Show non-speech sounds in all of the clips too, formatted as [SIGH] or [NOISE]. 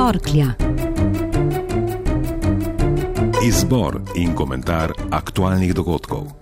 Torklja. Izbor in komentar aktualnih dogodkov.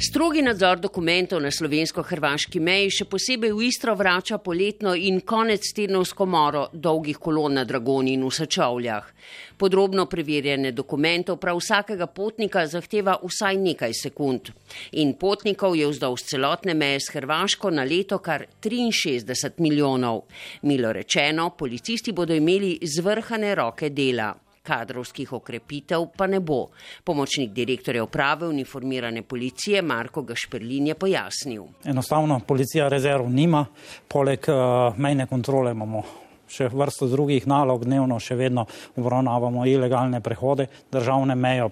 Strogi nadzor dokumentov na slovensko-hrvaški meji še posebej v Istro vrača poletno in konec tednovsko moro dolgih kolon na Dragoni in v Sečovljah. Podrobno preverjanje dokumentov prav vsakega potnika zahteva vsaj nekaj sekund. In potnikov je vzdolž celotne meje s Hrvaško na leto kar 63 milijonov. Milo rečeno, policisti bodo imeli zvrhane roke dela kadrovskih okrepitev pa ne bo. Pomočnik direktorja uprave uniformirane policije Marko Gašperlin je pojasnil. Enostavno policija rezerv nima, poleg uh, mejne kontrole imamo. Še vrsto drugih nalog dnevno, še vedno obravnavamo ilegalne prehode, državne meje,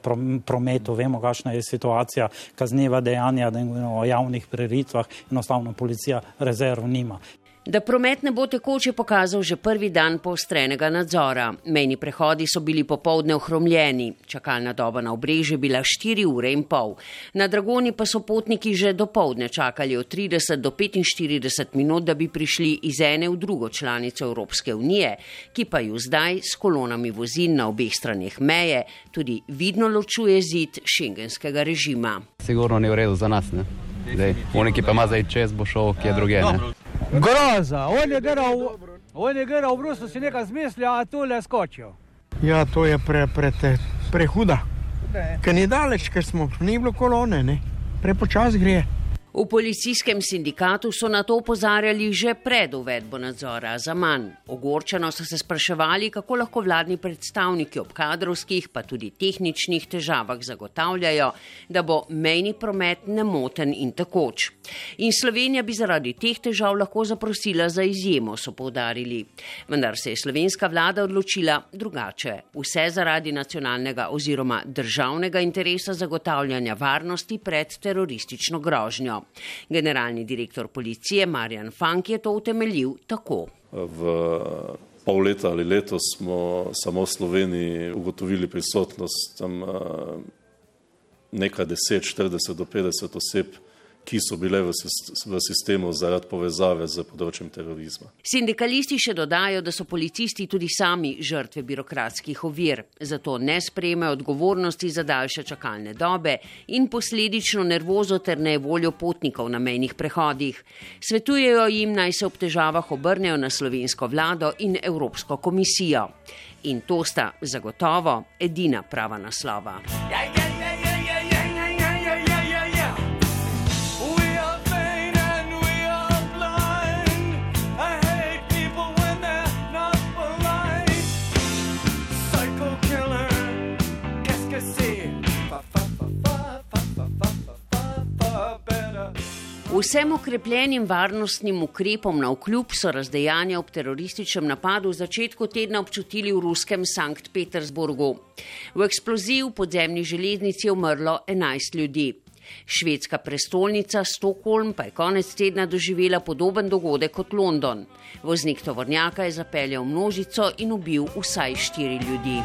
prometu, vemo, kakšna je situacija, kazniva dejanja o javnih preritvah, enostavno policija rezerv nima. Da promet ne bo tekoče pokazal že prvi dan poostrenega nadzora. Mejni prehodi so bili popovdne ohromljeni, čakalna doba na obrežju bila 4 ure in pol. Na Dragoni pa so potniki že do povdne čakali od 30 do 45 minut, da bi prišli iz ene v drugo članico Evropske unije, ki pa ju zdaj s kolonami vozil na obeh straneh meje tudi vidno ločuje zid šengenskega režima. Sigurno ni v redu za nas, ne? Zdaj, oni, ki pa ima zdaj čez, bo šel kje druge. Ne? Groza, on je gledal, on je gledal v Bruslju, si nekaj zmislil, a tu le skočijo. Ja, to je pre, pre te, prehuda. Ker ni daleč, ker smo, ni bilo kolone, ne? prepočas gre. V policijskem sindikatu so na to upozarjali že pred uvedbo nadzora za manj. Ogorčeno so se spraševali, kako lahko vladni predstavniki ob kadrovskih, pa tudi tehničnih težavah zagotavljajo, da bo mejni promet nemoten in takoč. In Slovenija bi zaradi teh težav lahko zaprosila za izjemo, so povdarili. Vendar se je slovenska vlada odločila drugače. Vse zaradi nacionalnega oziroma državnega interesa zagotavljanja varnosti pred teroristično grožnjo. Generalni direktor policije Marjan Fank je to utemeljil tako. V pol leta ali leto smo samo v Sloveniji ugotovili prisotnost tam eh, nekaj deset, 40 do 50 oseb ki so bile v, v sistemu zaradi povezave z področjem terorizma. Sindikalisti še dodajo, da so policisti tudi sami žrtve birokratskih ovir, zato ne sprejmejo odgovornosti za daljše čakalne dobe in posledično nervozo ter nevoljo potnikov na mejnih prehodih. Svetujejo jim naj se ob težavah obrnejo na slovensko vlado in Evropsko komisijo. In to sta zagotovo edina prava naslova. Ja, ja. Vsem okrepljenim varnostnim ukrepom na vkljub so razdejanja ob terorističnem napadu v začetku tedna občutili v ruskem Sankt Petersburgu. V eksploziji v podzemni železnici je umrlo 11 ljudi. Švedska prestolnica Stokholm pa je konec tedna doživela podoben dogodek kot London. Voznik tovornjaka je zapeljal množico in ubil vsaj štiri ljudi.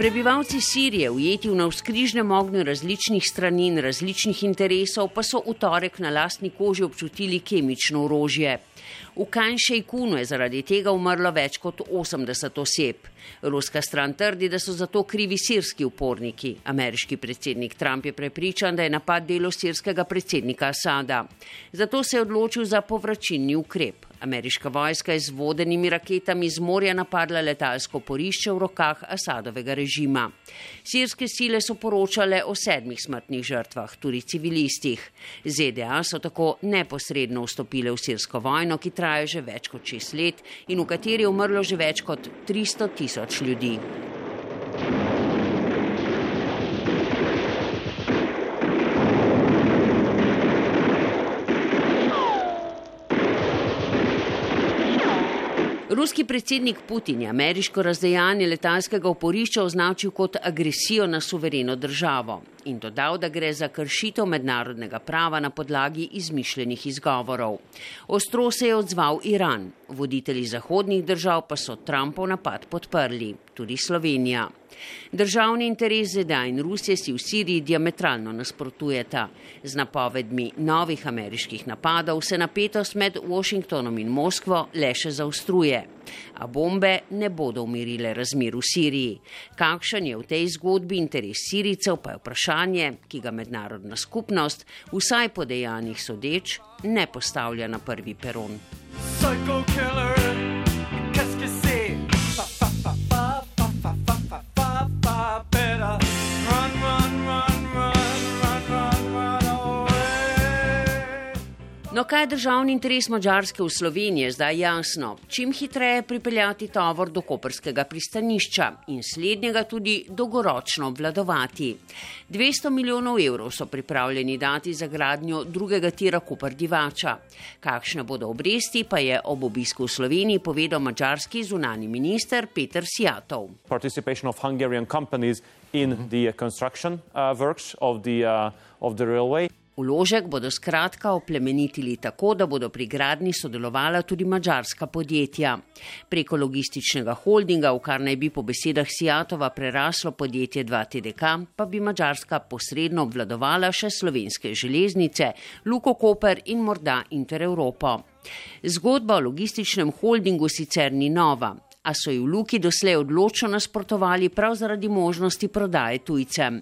Prebivalci Sirije, ujeti v navskrižnem ognju različnih strani in različnih interesov, pa so v torek na lastni koži občutili kemično orožje. V Kanšejkunu je zaradi tega umrlo več kot 80 oseb. Ruska stran trdi, da so za to krivi sirski uporniki. Ameriški predsednik Trump je prepričan, da je napad delo sirskega predsednika Asada. Zato se je odločil za povračilni ukrep. Ameriška vojska je z vodenimi raketami z morja napadla letalsko porišče v rokah Asadovega režima. Sirske sile so poročale o sedmih smrtnih žrtvah, tudi civilistih. ZDA so tako neposredno vstopile v sirsko vojno, ki traja že več kot šest let in v kateri je umrlo že več kot 300 tisoč ljudi. Ruski predsednik Putin je ameriško razdejanje letalskega oporišča označil kot agresijo na suvereno državo. In dodal, da gre za kršitev mednarodnega prava na podlagi izmišljenih izgovorov. Ostro se je odzval Iran, voditelji zahodnih držav pa so Trumpov napad podprli, tudi Slovenija. Državni interes ZDA in Rusije si v Siriji diametralno nasprotujeta. Z napovedmi novih ameriških napadov se napetost med Washingtonom in Moskvo le še zaostruje. A bombe ne bodo umirile razmer v Siriji. Kakšen je v tej zgodbi interes Siricev, pa je vprašanje, ki ga mednarodna skupnost, vsaj po dejanjih sodeč, ne postavlja na prvi peron. Psycho killer. No, kaj je državni interes Mačarske v Sloveniji, je zdaj jasno. Čim hitreje pripeljati tovor do koperskega pristanišča in slednjega tudi dolgoročno obvladovati. 200 milijonov evrov so pripravljeni dati za gradnjo drugega tira Koper Divača. Kakšne bodo obresti, pa je ob obisku v Sloveniji povedal mačarski zunani minister Peter Sjatov. In the construction uh, works of the, uh, of the railway. Uložek bodo skratka oplemenitili tako, da bodo pri gradni sodelovala tudi mačarska podjetja. Preko logističnega holdinga, v kar naj bi po besedah Sijatova preraslo podjetje 2TDK, pa bi mačarska posredno obvladovala še slovenske železnice, Luko Koper in morda Intereuropo. Zgodba o logističnem holdingu sicer ni nova a so ji v Luki doslej odločno nasprotovali prav zaradi možnosti prodaje tujcem.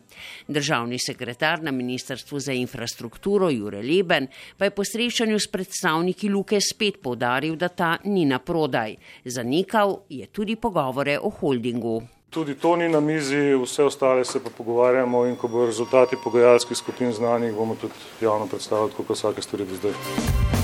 Državni sekretar na Ministrstvu za infrastrukturo Jure Leben pa je po srečanju s predstavniki Luke spet povdaril, da ta ni na prodaj. Zanikal je tudi pogovore o holdingu. Tudi to ni na mizi, vse ostale se pa pogovarjamo in ko bo rezultati pogajalskih skupin znanih, bomo tudi javno predstavili, kako vsake stvari do zdaj.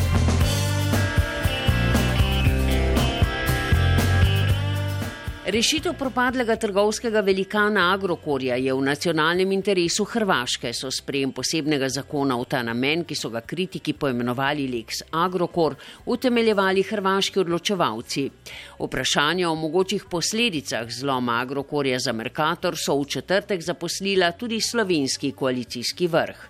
Rešitev propadlega trgovskega velikana Agrokorja je v nacionalnem interesu Hrvaške, so sprejem posebnega zakona v ta namen, ki so ga kritiki poimenovali Lex Agrokor, utemeljevali hrvaški odločevalci. Vprašanje o mogočih posledicah zloma Agrokorja za Merkator so v četrtek zaposlila tudi slovenski koalicijski vrh.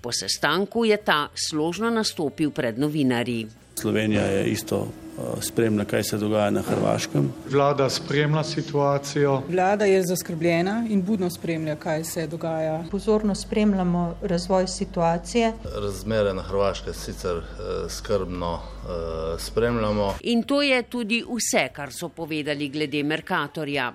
Po sestanku je ta složno nastopil pred novinarji. Slovenija je isto spremlja, kaj se dogaja na Hrvaškem. Vlada spremlja situacijo. Vlada je zaskrbljena in budno spremlja, kaj se dogaja. Pozorno spremljamo razvoj situacije. Razmere na Hrvaškem sicer eh, skrbno eh, spremljamo. In to je tudi vse, kar so povedali glede Merkatorja.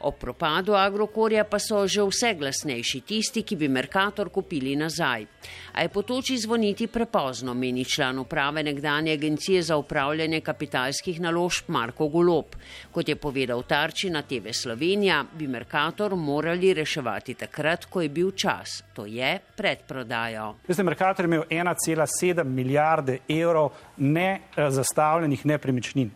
O propadu Agrokorja pa so že vse glasnejši tisti, ki bi Merkator kupili nazaj. A je potoči zvoniti prepozno, meni član uprave nekdanje agencije za upravljanje kapitalskih naložb Marko Golop. Kot je povedal Tarči na TV Slovenija, bi Merkator morali reševati takrat, ko je bil čas, to je predprodajo. Veste, Merkator je imel 1,7 milijarde evrov nezastavljenih nepremičnin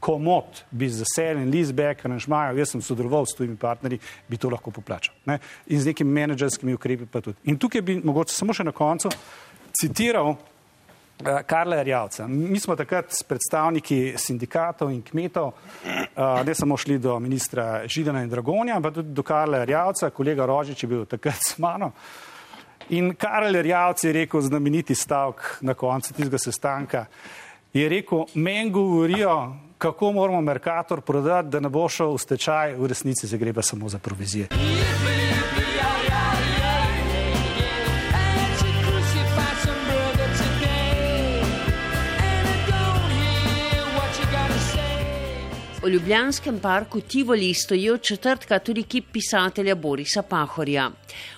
komod bi z veseljem, Lizbek, aranžmajev, jaz sem sodeloval s tujimi partnerji, bi to lahko poplačal. Ne? In z nekimi menedžerskimi ukrepi pa tudi. In tukaj bi mogoče samo še na koncu citiral Karla Jarjavca. Mi smo takrat s predstavniki sindikatov in kmetov, uh, ne samo šli do ministra Židana in Dragonja, ampak tudi do Karla Jarjavca, kolega Rožič je bil takrat [LAUGHS] s mano. In Karel Jarjavc je rekel znameniti stavek na koncu tistega sestanka, je rekel, meni govorijo, kako moramo Merkator prodati, da ne bo šel v stečaj, v resnici se gre pa samo za provizije. V Ljubljanskem parku Tivoli stoji od četrtka tudi kip pisatelja Borisa Pahorja.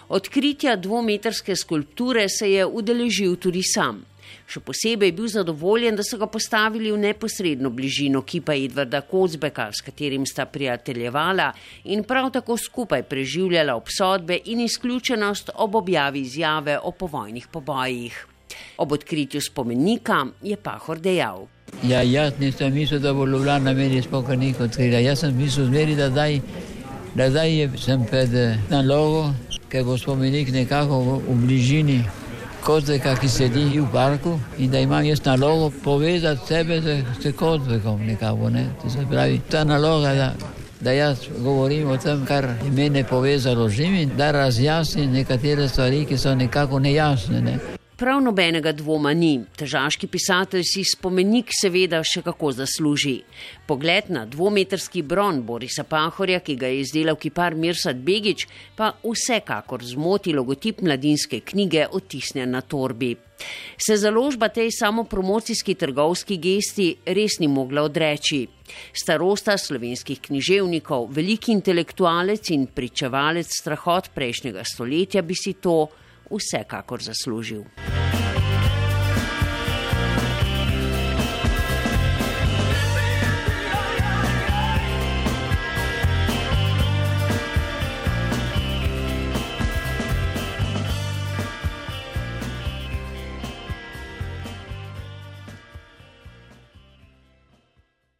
Odkritja dvometrske skulpture se je udeležil tudi sam. Še posebej je bil zadovoljen, da so ga postavili v neposredno bližino kipa Edvarda Kozbeka, s katerim sta prijateljevala in prav tako skupaj preživljala obsodbe in izključenost ob objavi izjave o povojnih pobojih. Ob odkritju spomenika je Pahor dejal. Ja, jaz nisem mislil, da bo Ljubljana meni spomenik odkrila. Jaz sem mislil zmeri, da zdaj, da zdaj sem pred eh, nalogo, ker bo spomenik nekako v, v bližini Kozveka, ki sedi v parku in da imam jaz nalogo povezati sebe z, z Kozvekom nekako. Ne? Se pravi, ta naloga, da, da jaz govorim o tem, kar je mene povezalo z njimi, da razjasnim nekatere stvari, ki so nekako nejasne. Ne. Prav nobenega dvoma ni. Težaški pisatelj si spomenik seveda še kako zasluži. Pogled na dvometrski bron Borisa Pahorja, ki ga je izdelal kipar Mirsad Begič, pa vsekakor zmoti logotip mladinske knjige otisnjen na torbi. Se založba tej samopromocijski trgovski gesti res ni mogla odreči. Starosta slovenskih književnikov, veliki intelektualec in pričevalec strahot prejšnjega stoletja bi si to vsekakor zaslužil.